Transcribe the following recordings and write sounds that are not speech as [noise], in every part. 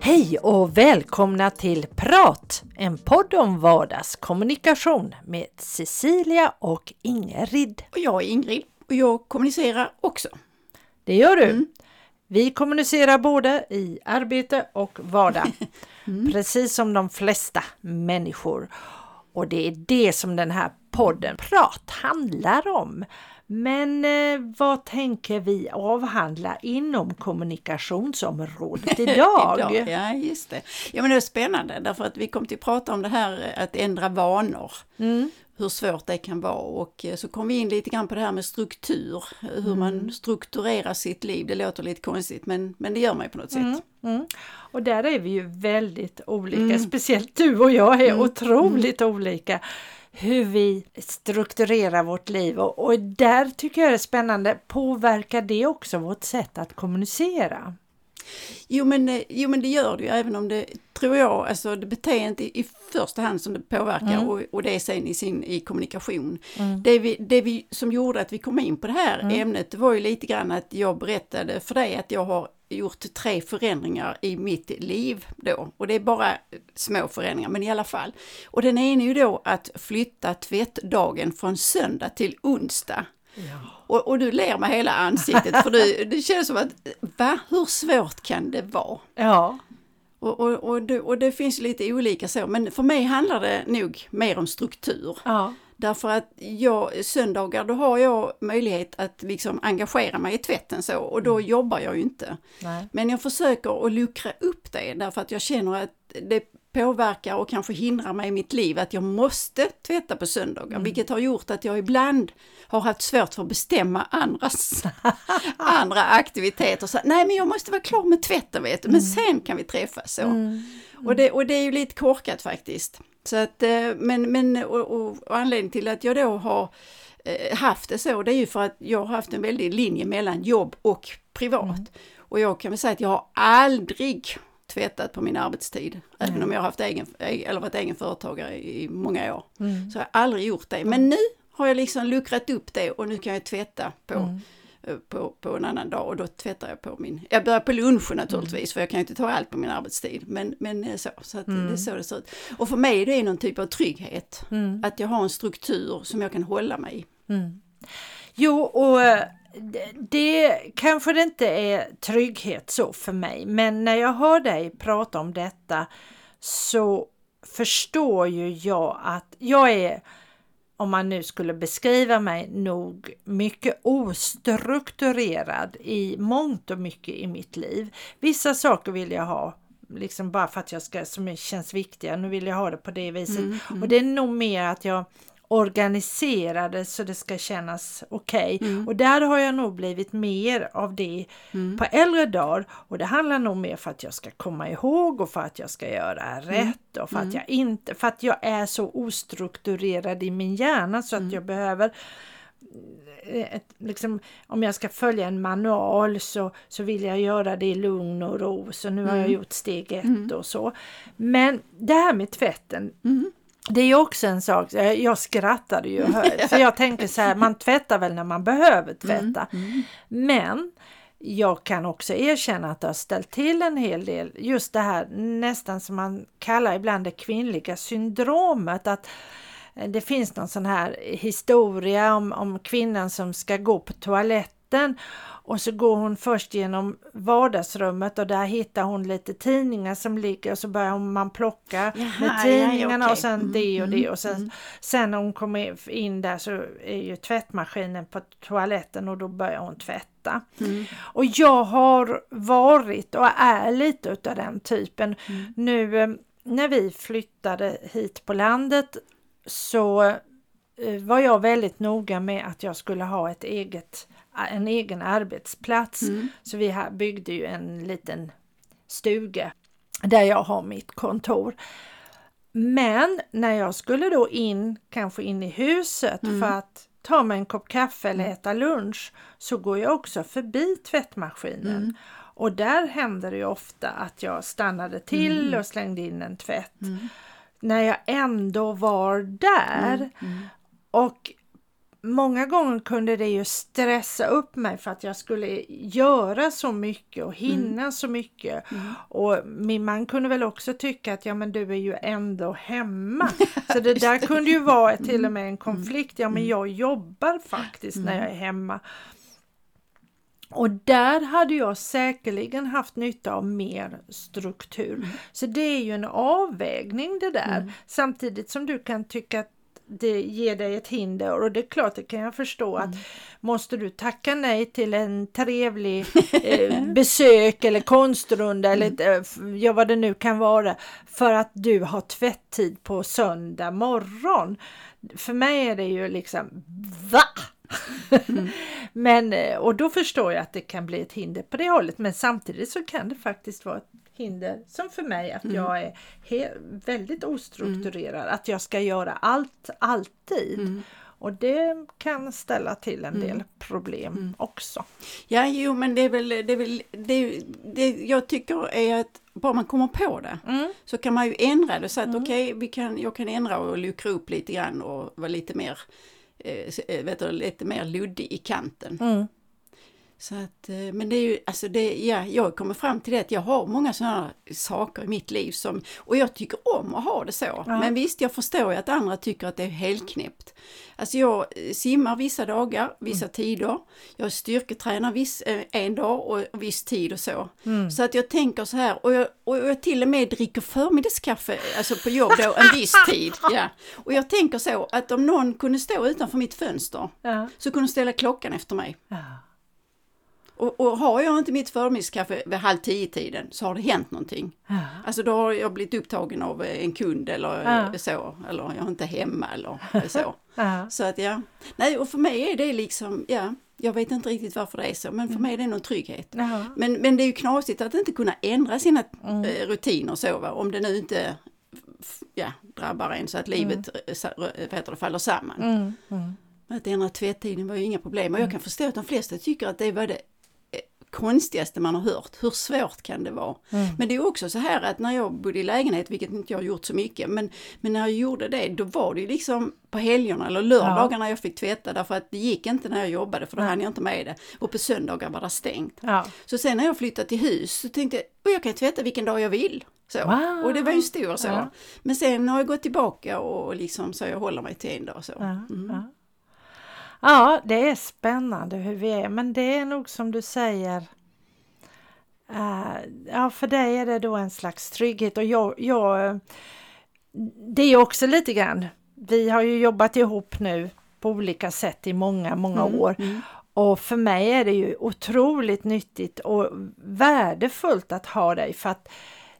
Hej och välkomna till Prat! En podd om vardagskommunikation med Cecilia och Ingrid. Och jag är Ingrid och jag kommunicerar också. Det gör du. Mm. Vi kommunicerar både i arbete och vardag. [laughs] mm. Precis som de flesta människor. Och det är det som den här podden Prat handlar om. Men eh, vad tänker vi avhandla inom kommunikationsområdet [laughs] idag? idag? Ja, just det. Ja, men det är spännande därför att vi kom till att prata om det här att ändra vanor. Mm. Hur svårt det kan vara och eh, så kom vi in lite grann på det här med struktur, hur mm. man strukturerar sitt liv. Det låter lite konstigt men, men det gör man ju på något mm. sätt. Mm. Och där är vi ju väldigt olika, mm. speciellt du och jag är mm. otroligt olika hur vi strukturerar vårt liv och, och där tycker jag det är spännande. Påverkar det också vårt sätt att kommunicera? Jo men, eh, jo men det gör det ju, även om det, tror jag, alltså det beteendet i, i första hand som det påverkar mm. och, och det är sen i sin i kommunikation. Mm. Det, vi, det vi som gjorde att vi kom in på det här mm. ämnet, var ju lite grann att jag berättade för dig att jag har gjort tre förändringar i mitt liv då. Och det är bara små förändringar, men i alla fall. Och den ena är ju då att flytta tvättdagen från söndag till onsdag. Ja. Och, och, du ler med hela ansiktet för du, det känns som att, va? Hur svårt kan det vara? Ja. Och, och, och, det, och det finns lite olika så, men för mig handlar det nog mer om struktur. Ja. Därför att jag, söndagar då har jag möjlighet att liksom engagera mig i tvätten så och då mm. jobbar jag ju inte. Nej. Men jag försöker att luckra upp det därför att jag känner att det påverkar och kanske hindrar mig i mitt liv att jag måste tvätta på söndagar, mm. vilket har gjort att jag ibland har haft svårt för att bestämma andras [laughs] andra aktiviteter. Så, Nej men jag måste vara klar med tvätten vet du, men mm. sen kan vi träffas. Så. Mm. Och, det, och det är ju lite korkat faktiskt. Så att, eh, men, men och, och, och anledningen till att jag då har eh, haft det så, det är ju för att jag har haft en väldig linje mellan jobb och privat. Mm. Och jag kan väl säga att jag har aldrig tvättat på min arbetstid. Mm. Även om jag har haft egen, eller varit egen företagare i många år. Mm. Så jag har aldrig gjort det. Men nu har jag liksom luckrat upp det och nu kan jag tvätta på mm. På, på en annan dag och då tvättar jag på min, jag börjar på lunchen naturligtvis mm. för jag kan inte ta allt på min arbetstid men, men eh, så, så att mm. det är så det ser ut. Och för mig är det någon typ av trygghet, mm. att jag har en struktur som jag kan hålla mig i. Mm. Jo och eh, det kanske det inte är trygghet så för mig men när jag hör dig prata om detta så förstår ju jag att jag är om man nu skulle beskriva mig, nog mycket ostrukturerad i mångt och mycket i mitt liv. Vissa saker vill jag ha liksom bara för att jag ska, som känns viktiga, nu vill jag ha det på det viset. Mm, mm. Och det är nog mer att jag organiserade så det ska kännas okej. Okay. Mm. Och där har jag nog blivit mer av det mm. på äldre dagar. Och det handlar nog mer för att jag ska komma ihåg och för att jag ska göra mm. rätt och för att mm. jag inte, för att jag är så ostrukturerad i min hjärna så att mm. jag behöver eh, ett, liksom, om jag ska följa en manual så, så vill jag göra det i lugn och ro. Så nu har jag gjort steg ett och så. Men det här med tvätten, det är ju också en sak, jag skrattade ju [laughs] för jag tänkte så här, man tvättar väl när man behöver tvätta. Mm, mm. Men jag kan också erkänna att det har ställt till en hel del, just det här nästan som man kallar ibland det kvinnliga syndromet. att det finns någon sån här historia om, om kvinnan som ska gå på toaletten och så går hon först genom vardagsrummet och där hittar hon lite tidningar som ligger och så börjar man plocka Jaha, med tidningarna ja, okay. och sen mm, det och det mm, och sen, mm. sen när hon kommer in där så är ju tvättmaskinen på toaletten och då börjar hon tvätta. Mm. Och jag har varit och är lite utav den typen. Mm. Nu eh, när vi flyttade hit på landet så eh, var jag väldigt noga med att jag skulle ha ett eget en egen arbetsplats. Mm. Så vi byggde ju en liten stuga där jag har mitt kontor. Men när jag skulle då in, kanske in i huset mm. för att ta mig en kopp kaffe eller äta lunch så går jag också förbi tvättmaskinen. Mm. Och där händer det ofta att jag stannade till mm. och slängde in en tvätt. Mm. När jag ändå var där. Mm. Mm. Och många gånger kunde det ju stressa upp mig för att jag skulle göra så mycket och hinna mm. så mycket. Mm. Och min man kunde väl också tycka att ja men du är ju ändå hemma. [laughs] Så det där kunde ju vara till och mm. med en konflikt. Ja men mm. jag jobbar faktiskt när jag är hemma. Och där hade jag säkerligen haft nytta av mer struktur. Mm. Så det är ju en avvägning det där. Mm. Samtidigt som du kan tycka att det ger dig ett hinder och det är klart, det kan jag förstå att mm. måste du tacka nej till en trevlig [laughs] eh, besök eller konstrunda eller mm. Eh, ja, vad det nu kan vara för att du har tvättid på söndag morgon. För mig är det ju liksom VA? Mm. [laughs] men, eh, och då förstår jag att det kan bli ett hinder på det hållet men samtidigt så kan det faktiskt vara ett hinder som för mig att mm. jag är väldigt ostrukturerad, mm. att jag ska göra allt alltid. Mm. Och det kan ställa till en del mm. problem mm. också. Ja, jo men det är väl, det är väl det, det jag tycker är att bara man kommer på det mm. så kan man ju ändra det så att okej, okay, kan, jag kan ändra och luckra upp lite grann och vara lite mer, eh, vet du, lite mer luddig i kanten. Så att, eh, men det är ju, alltså det, ja, jag kommer fram till det att jag har många sådana saker i mitt liv som, och jag tycker om att ha det så. Ja. Men visst, jag förstår ju att andra tycker att det är helt knäppt. Alltså jag eh, simmar vissa dagar, vissa mm. tider. Jag styrketränar viss, eh, en dag och viss tid och så. Mm. Så att jag tänker så här, och jag, och jag till och med dricker förmiddagskaffe alltså på jobb då en viss [laughs] tid. Ja. Och jag tänker så att om någon kunde stå utanför mitt fönster ja. så kunde de ställa klockan efter mig. Ja. Och, och, har jag inte mitt förmiddagskaffe vid halv tio tiden så har det hänt någonting. Ja. Alltså då har jag blivit upptagen av en kund eller ja. så, eller jag är inte hemma eller [laughs] så. Ja. Så att ja, nej och för mig är det liksom, ja, jag vet inte riktigt varför det är så, men för mm. mig är det någon trygghet. Men, men det är ju knasigt att inte kunna ändra sina mm. Eh, rutiner så, va? om det nu inte ja, drabbar en så att livet mm. du, faller samman. Mm. Mm. Att ändra tvättiden var ju inga problem och jag mm. kan förstå att de flesta tycker att det var det konstigaste man har hört. Hur svårt kan det vara? Mm. Men det är också så här att när jag bodde i lägenhet, vilket inte jag har gjort så mycket, men, men när jag gjorde det då var det ju liksom på helgerna eller lördagarna ja. jag fick tvätta därför att det gick inte när jag jobbade för då hann jag inte med det. Och på söndagar var det stängt. Ja. Så sen när jag flyttade till hus så tänkte jag, och jag kan tvätta vilken dag jag vill. Så. Wow. Och det var ju stor så. Ja. Men sen har jag gått tillbaka och liksom så jag håller mig till en dag så. Mm. Ja, det är spännande hur vi är, men det är nog som du säger. Uh, ja, för dig är det då en slags trygghet och jag, jag det är också lite grann. Vi har ju jobbat ihop nu på olika sätt i många, många mm, år. Mm. Och för mig är det ju otroligt nyttigt och värdefullt att ha dig för att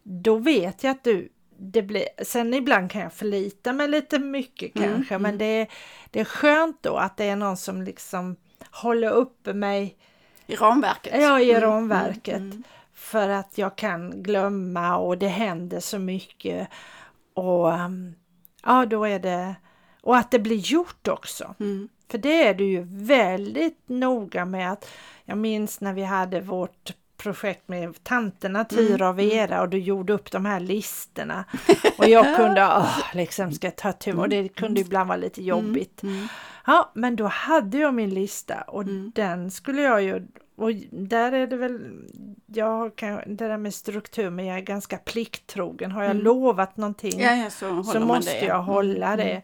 då vet jag att du det blir, sen ibland kan jag förlita mig lite mycket mm, kanske, mm. men det är, det är skönt då att det är någon som liksom håller uppe mig i ramverket. Ja, i mm, ramverket. Mm, för att jag kan glömma och det händer så mycket. Och um, ja, då är det... Och att det blir gjort också. Mm. För det är du ju väldigt noga med att jag minns när vi hade vårt projekt med tanterna Tyra och mm, mm. Vera och du gjorde upp de här listorna. Och jag [laughs] kunde, åh, liksom ska jag ta tur och det kunde ibland vara lite jobbigt. Ja, men då hade jag min lista och den skulle jag ju och där är det väl, jag kan, det där med struktur, men jag är ganska plikttrogen. Har jag mm. lovat någonting ja, ja, så, så måste jag hålla mm.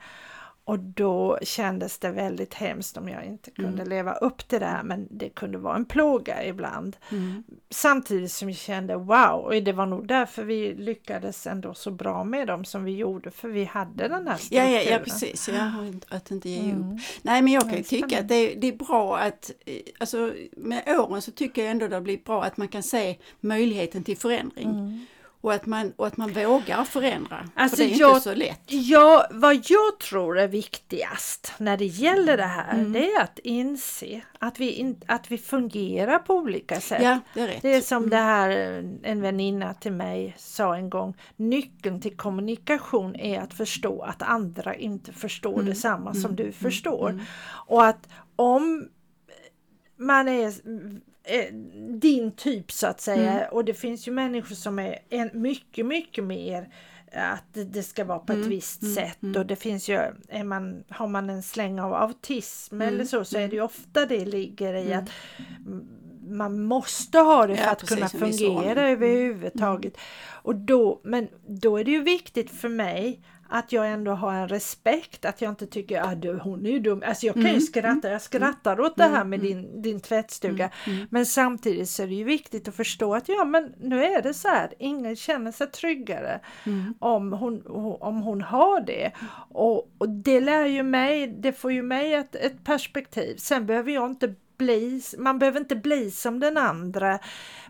Och då kändes det väldigt hemskt om jag inte kunde mm. leva upp till det här men det kunde vara en plåga ibland. Mm. Samtidigt som jag kände wow, och det var nog därför vi lyckades ändå så bra med dem som vi gjorde för vi hade den här strukturen. Ja, ja, ja precis, ja, att inte ge mm. upp. Nej men jag kan ju tycka att det, det, är bra att, eh, alltså med åren så tycker jag ändå det har blivit bra att man kan se möjligheten till förändring. Mm. Och att man, och att man vågar förändra. Alltså för det är jag, inte så lätt. Ja, vad jag tror är viktigast när det gäller det här, mm. det är att inse att vi, in, att vi fungerar på olika sätt. Ja, det, är rätt. det är som mm. det här en väninna till mig sa en gång. Nyckeln till kommunikation är att förstå att andra inte förstår mm. detsamma som mm. du förstår. Mm. Och att om man är din typ så att säga. Mm. Och det finns ju människor som är en, mycket, mycket mer att det- ska vara på ett visst sätt och det finns ju, är man, har man en släng av autism eller så så är det ju ofta det ligger i att mm, man måste ha det för Ja, att kunna precis, fungera. Mm. överhuvudtaget. Och då, men då är det ju viktigt för mig att jag ändå har en respekt, att jag inte tycker att ah, hon är ju dum. Alltså jag kan Mm. ju skratta, jag skrattar åt det här med din, din tvättstuga. Mm. Men samtidigt så är det ju viktigt att förstå att ja men nu är det så här, ingen känner sig tryggare Mm. om, hon, om hon har det. Och, och det lär ju mig, det får ju mig ett, ett perspektiv. Sen behöver jag inte bli, man behöver inte bli som den andra.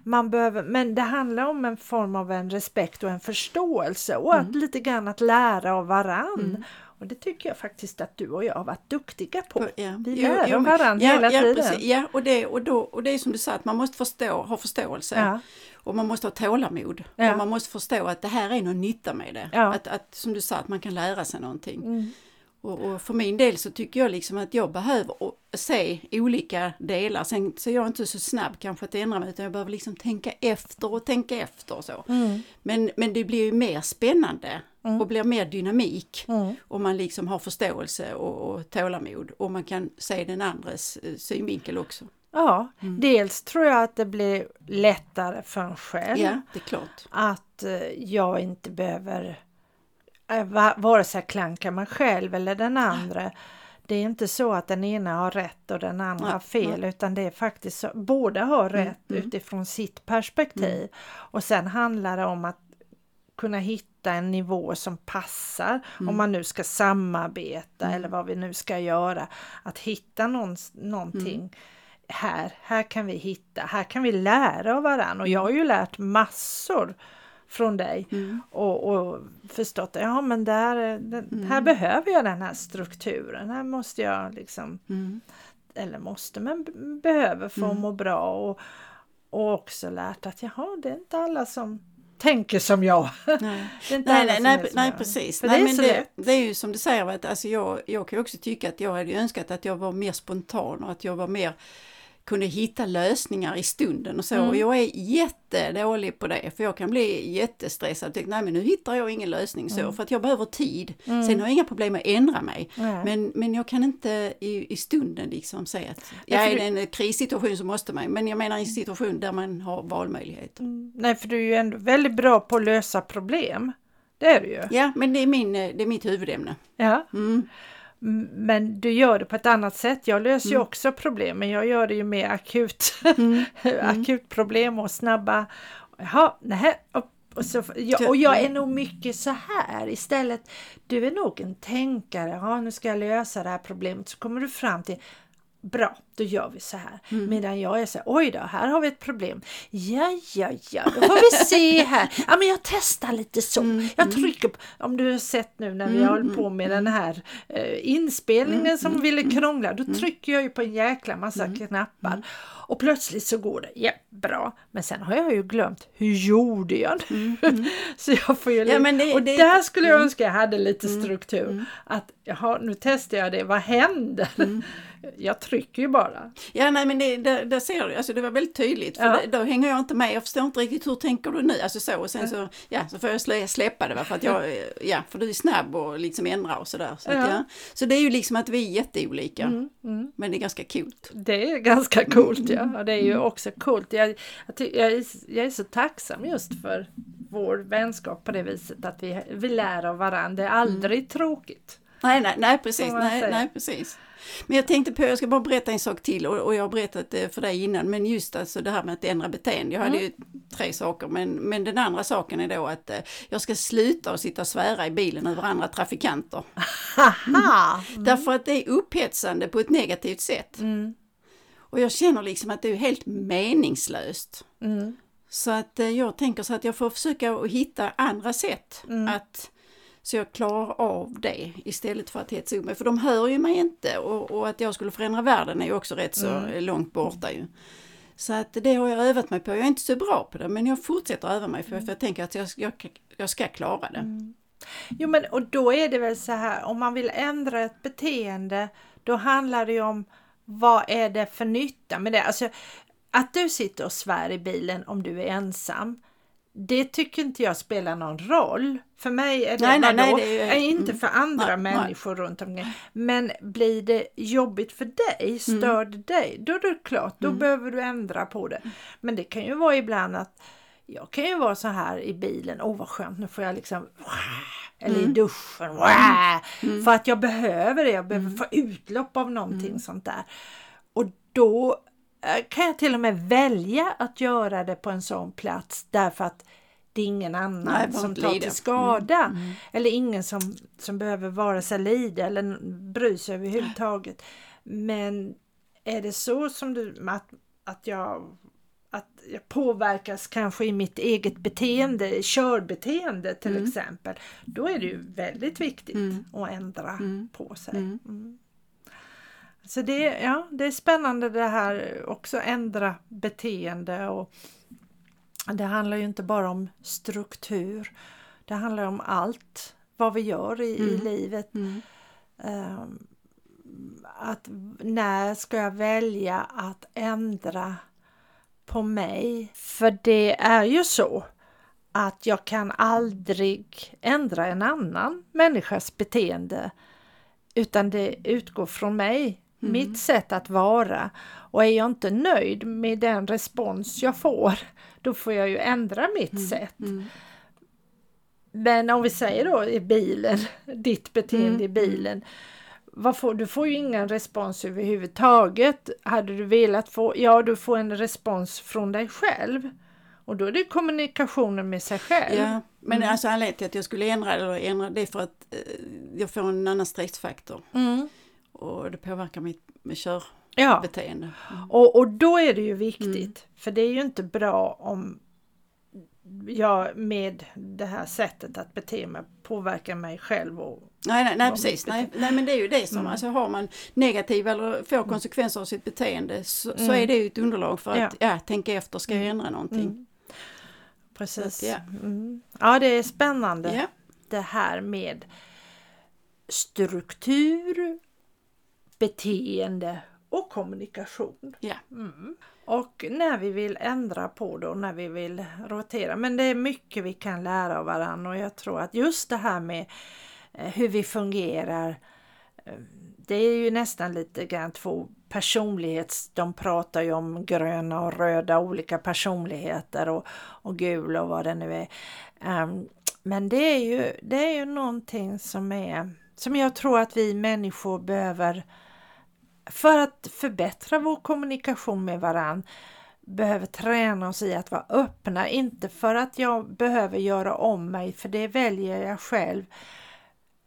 Man behöver, men det handlar om en form av en respekt och en förståelse och Mm. att lite grann att lära av varann. Och det tycker jag faktiskt att du och jag har varit duktiga på. Ja. Vi Jo, lär jo, men- varandra ja, hela ja, tiden. Precis. Ja, och det, och, då, och det är som du sa, att man måste förstå, ha förståelse. Ja. Och man måste ha tålamod. Ja. Och man måste förstå att det här är någon nytta med det. Att, att, som du sa, att man kan lära sig någonting. Mm. Och, och för min del så tycker jag liksom att jag behöver se olika delar. Sen så är jag inte så snabb kanske att ändra mig utan jag behöver liksom tänka efter och tänka efter och så. Mm. Men, men det blir ju mer spännande och blir mer dynamik Mm. om man liksom har förståelse och, och tålamod och man kan se den andres eh, synvinkel också. Ja, Mm. dels tror jag att det blir lättare för en själv. Ja, det är klart. att eh, jag inte behöver eh, vare sig klanka mig själv eller den andra. Det är inte så att den ena har rätt och den andra har fel utan det är faktiskt så, båda har rätt mm. utifrån sitt perspektiv. Och sen handlar det om att kunna hitta en nivå som passar Mm. om man nu ska samarbeta eller vad vi nu ska göra. Att hitta någon, någonting Mm. här, här kan vi hitta, här kan vi lära av varandra och jag har ju lärt massor från dig Mm. och, och förstått att ja, men där, den, Mm. här behöver jag den här strukturen, här måste jag liksom, Mm. eller måste, men behöver få Mm. må bra och, och också lärt att jaha, det är inte alla som tänker som jag. [laughs] Nej. Precis. För nej, det är men så det, lätt. det är ju som du säger, att alltså jag, jag kan också tycka att jag hade önskat att jag var mer spontan och att jag var mer kunde hitta lösningar i stunden och så. Mm. Och jag är jättedålig på det för jag kan bli jättestressad och tänka nej men nu hittar jag ingen lösning så för att jag behöver tid. Sen har jag inga problem att ändra mig. Mm. Nej. Men, men jag kan inte i, i stunden liksom säga att Ja, ja, för är det en krissituation så måste man, men jag menar i en situation där man har valmöjligheter. Mm, Nej, för du är ju ändå väldigt bra på att lösa problem. Det är du ju. Ja, men det är, min, eh, det är mitt huvudämne. Ja. Mm. Men du gör det på ett annat sätt. Jag löser ju också problem, men jag gör det ju mer akut. [laughs] akut problem och snabba. Jaha, nej, och, och, så, ja, och jag är nog mycket så här istället. Du är nog en tänkare. Ja, nu ska jag lösa det här problemet. Så kommer du fram till Bra, då gör vi så här. Medan jag är så här, oj då, här har vi ett problem. Ja, ja, ja, då får vi se här. [laughs] Ja, men jag testar lite så. Jag trycker på, om du har sett nu när vi håller på med den här eh, inspelningen som ville krångla, då trycker jag ju på en jäkla massa knappar. Och plötsligt så går det, ja, bra. Men sen har jag ju glömt, hur gjorde jag nu? [laughs] så jag får ju Ja, men det- och det- där skulle jag önska jag hade lite struktur. Att jaha, nu testar jag det, vad händer? [laughs] Jag trycker ju bara. Ja, nej men det, det, där ser du, alltså det var väldigt tydligt. För Ja. det, då hänger jag inte med, jag förstår inte riktigt hur tänker du nu? Alltså så, och sen så, ja, så får jag slä, släppa det va, för att jag, ja, för du är snabb och liksom ändra och sådär. Så, Ja. ja. så det är ju liksom att vi är jätteolika, Mm, men det är ganska kul. Det är ganska coolt ja. Och det är ju också coolt. Jag, jag, jag, är, jag är så tacksam just för vår vänskap på det viset att vi, vi lär av varandra. Det är aldrig tråkigt. Nej, nej, nej precis, nej, nej precis. Men jag tänkte på, jag ska bara berätta en sak till och, och jag har berättat det för dig innan, men just alltså det här med att ändra beteende. Jag hade ju tre saker, men, men den andra saken är då att eh, jag ska sluta och sitta och svära i bilen över andra trafikanter. Haha! Därför att det är upphetsande på ett negativt sätt. Mm. Och jag känner liksom att det är helt meningslöst. Mm. Så att eh, jag tänker så att jag får försöka att hitta andra sätt att så jag klarar av det istället för att hetsa upp mig. För de hör ju mig inte och, och att jag skulle förändra världen är ju också rätt så eh, långt borta ju. Så att det har jag övat mig på. Jag är inte så bra på det men jag fortsätter öva mig för, för jag tänker att jag, jag, jag ska klara det. Jo men och då är det väl så här om man vill ändra ett beteende då handlar det ju om vad är det för nytta med det? Alltså att du sitter och svär i bilen om du är ensam det tycker inte jag spelar någon roll. För mig är det, Nej, nej, nej, det är inte mm. för andra människor runt omkring. Men blir det jobbigt för dig, stör det dig, då är det klart, då behöver du ändra på det. Men det kan ju vara ibland att jag kan ju vara så här i bilen, åh vad skönt, nu får jag liksom eller i duschen, för att jag behöver det, jag behöver få utlopp av någonting sånt där. Och då kan jag till och med välja att göra det på en sån plats därför att det är ingen annan Nej, som tar till skada. Eller ingen som, som behöver vare sig lida eller bry sig överhuvudtaget. Men är det så som du, att, att jag att jag påverkas kanske i mitt eget beteende, körbeteende till exempel, då är det ju väldigt viktigt att ändra på sig. Mm. Så det, ja, det är spännande det här också ändra beteende och det handlar ju inte bara om struktur. Det handlar om allt vad vi gör i, i livet. Ehm, att när ska jag välja att ändra på mig? För det är ju så att jag kan aldrig ändra en annan människas beteende utan det utgår från mig, mitt sätt att vara. Och är jag inte nöjd med den respons jag får, [laughs] då får jag ju ändra mitt sätt. Men om vi säger då i bilen, [laughs] ditt beteende i bilen. Vad får, du får ju ingen respons överhuvudtaget. Hade du velat få, ja du får en respons från dig själv. Och då är det kommunikationen med sig själv. Ja, men alltså anledningen till att jag skulle ändra eller ändra det är för att eh, jag får en annan stressfaktor Mm. Och det påverkar mitt med Ja. körbeteende. Och, och då är det ju viktigt, för det är ju inte bra om jag med det här sättet att bete mig påverkar mig själv och Nej, nej, nej precis. Nej, nej, men det är ju det som, Mm. alltså har man negativa eller får konsekvenser av sitt beteende så, så är det ju ett underlag för att Mm. Ja. ja. tänka efter, ska jag ändra någonting? Mm. Precis. Att, ja. Mm. ja, det är spännande Ja. det här med struktur, beteende och kommunikation. Ja. Mm. Och när vi vill ändra på det och när vi vill rotera. Men det är mycket vi kan lära av varandra och jag tror att just det här med eh, hur vi fungerar eh, det är ju nästan lite grann två personlighets... De pratar ju om gröna och röda olika personligheter och, och gula och vad det nu är. Ehm, men det är ju, det är ju någonting som är som jag tror att vi människor behöver för att förbättra vår kommunikation med varann behöver träna oss i att vara öppna, inte för att jag behöver göra om mig, för det väljer jag själv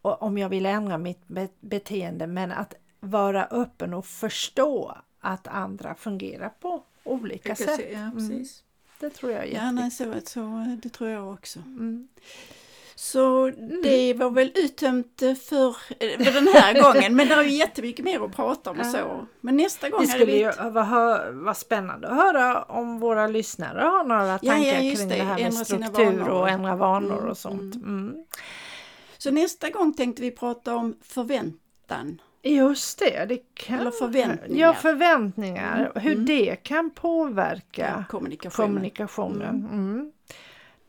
om jag vill ändra mitt be- beteende, men att vara öppen och förstå att andra fungerar på olika sätt. Ja, Mm, precis. det tror jag är Ja, nej, jätteviktigt. så, så, det tror jag också. Mm. Så det var väl uttömt eh, för, eh, för den här [laughs] gången, men det är ju jättemycket mer att prata om och så. Men nästa gång Det skulle vi... ju vara, spännande att höra om våra lyssnare har några ja, tankar just kring det. det, här med Ändra struktur och ändra vanor Mm, och sånt. Mm. Så nästa gång tänkte vi prata om förväntan. Just det, det kan... Eller förväntningar. Ja, förväntningar. Mm, Hur mm. det kan påverka kommunikationen. kommunikationen. Mm.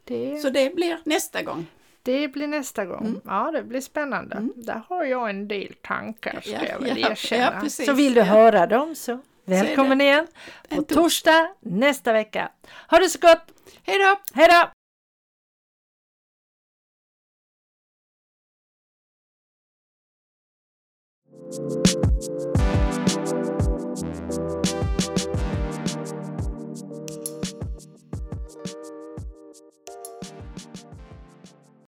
Det, Så det blir nästa gång. Det blir nästa gång. Mm. Ja, det blir spännande. Mm. Där har jag en del tankar, ska Ja, jag väl ja, erkänna. ja, så vill du höra dem så välkommen igen på En torsdag nästa vecka. Ha det så gott! Hej då! Hej då! thank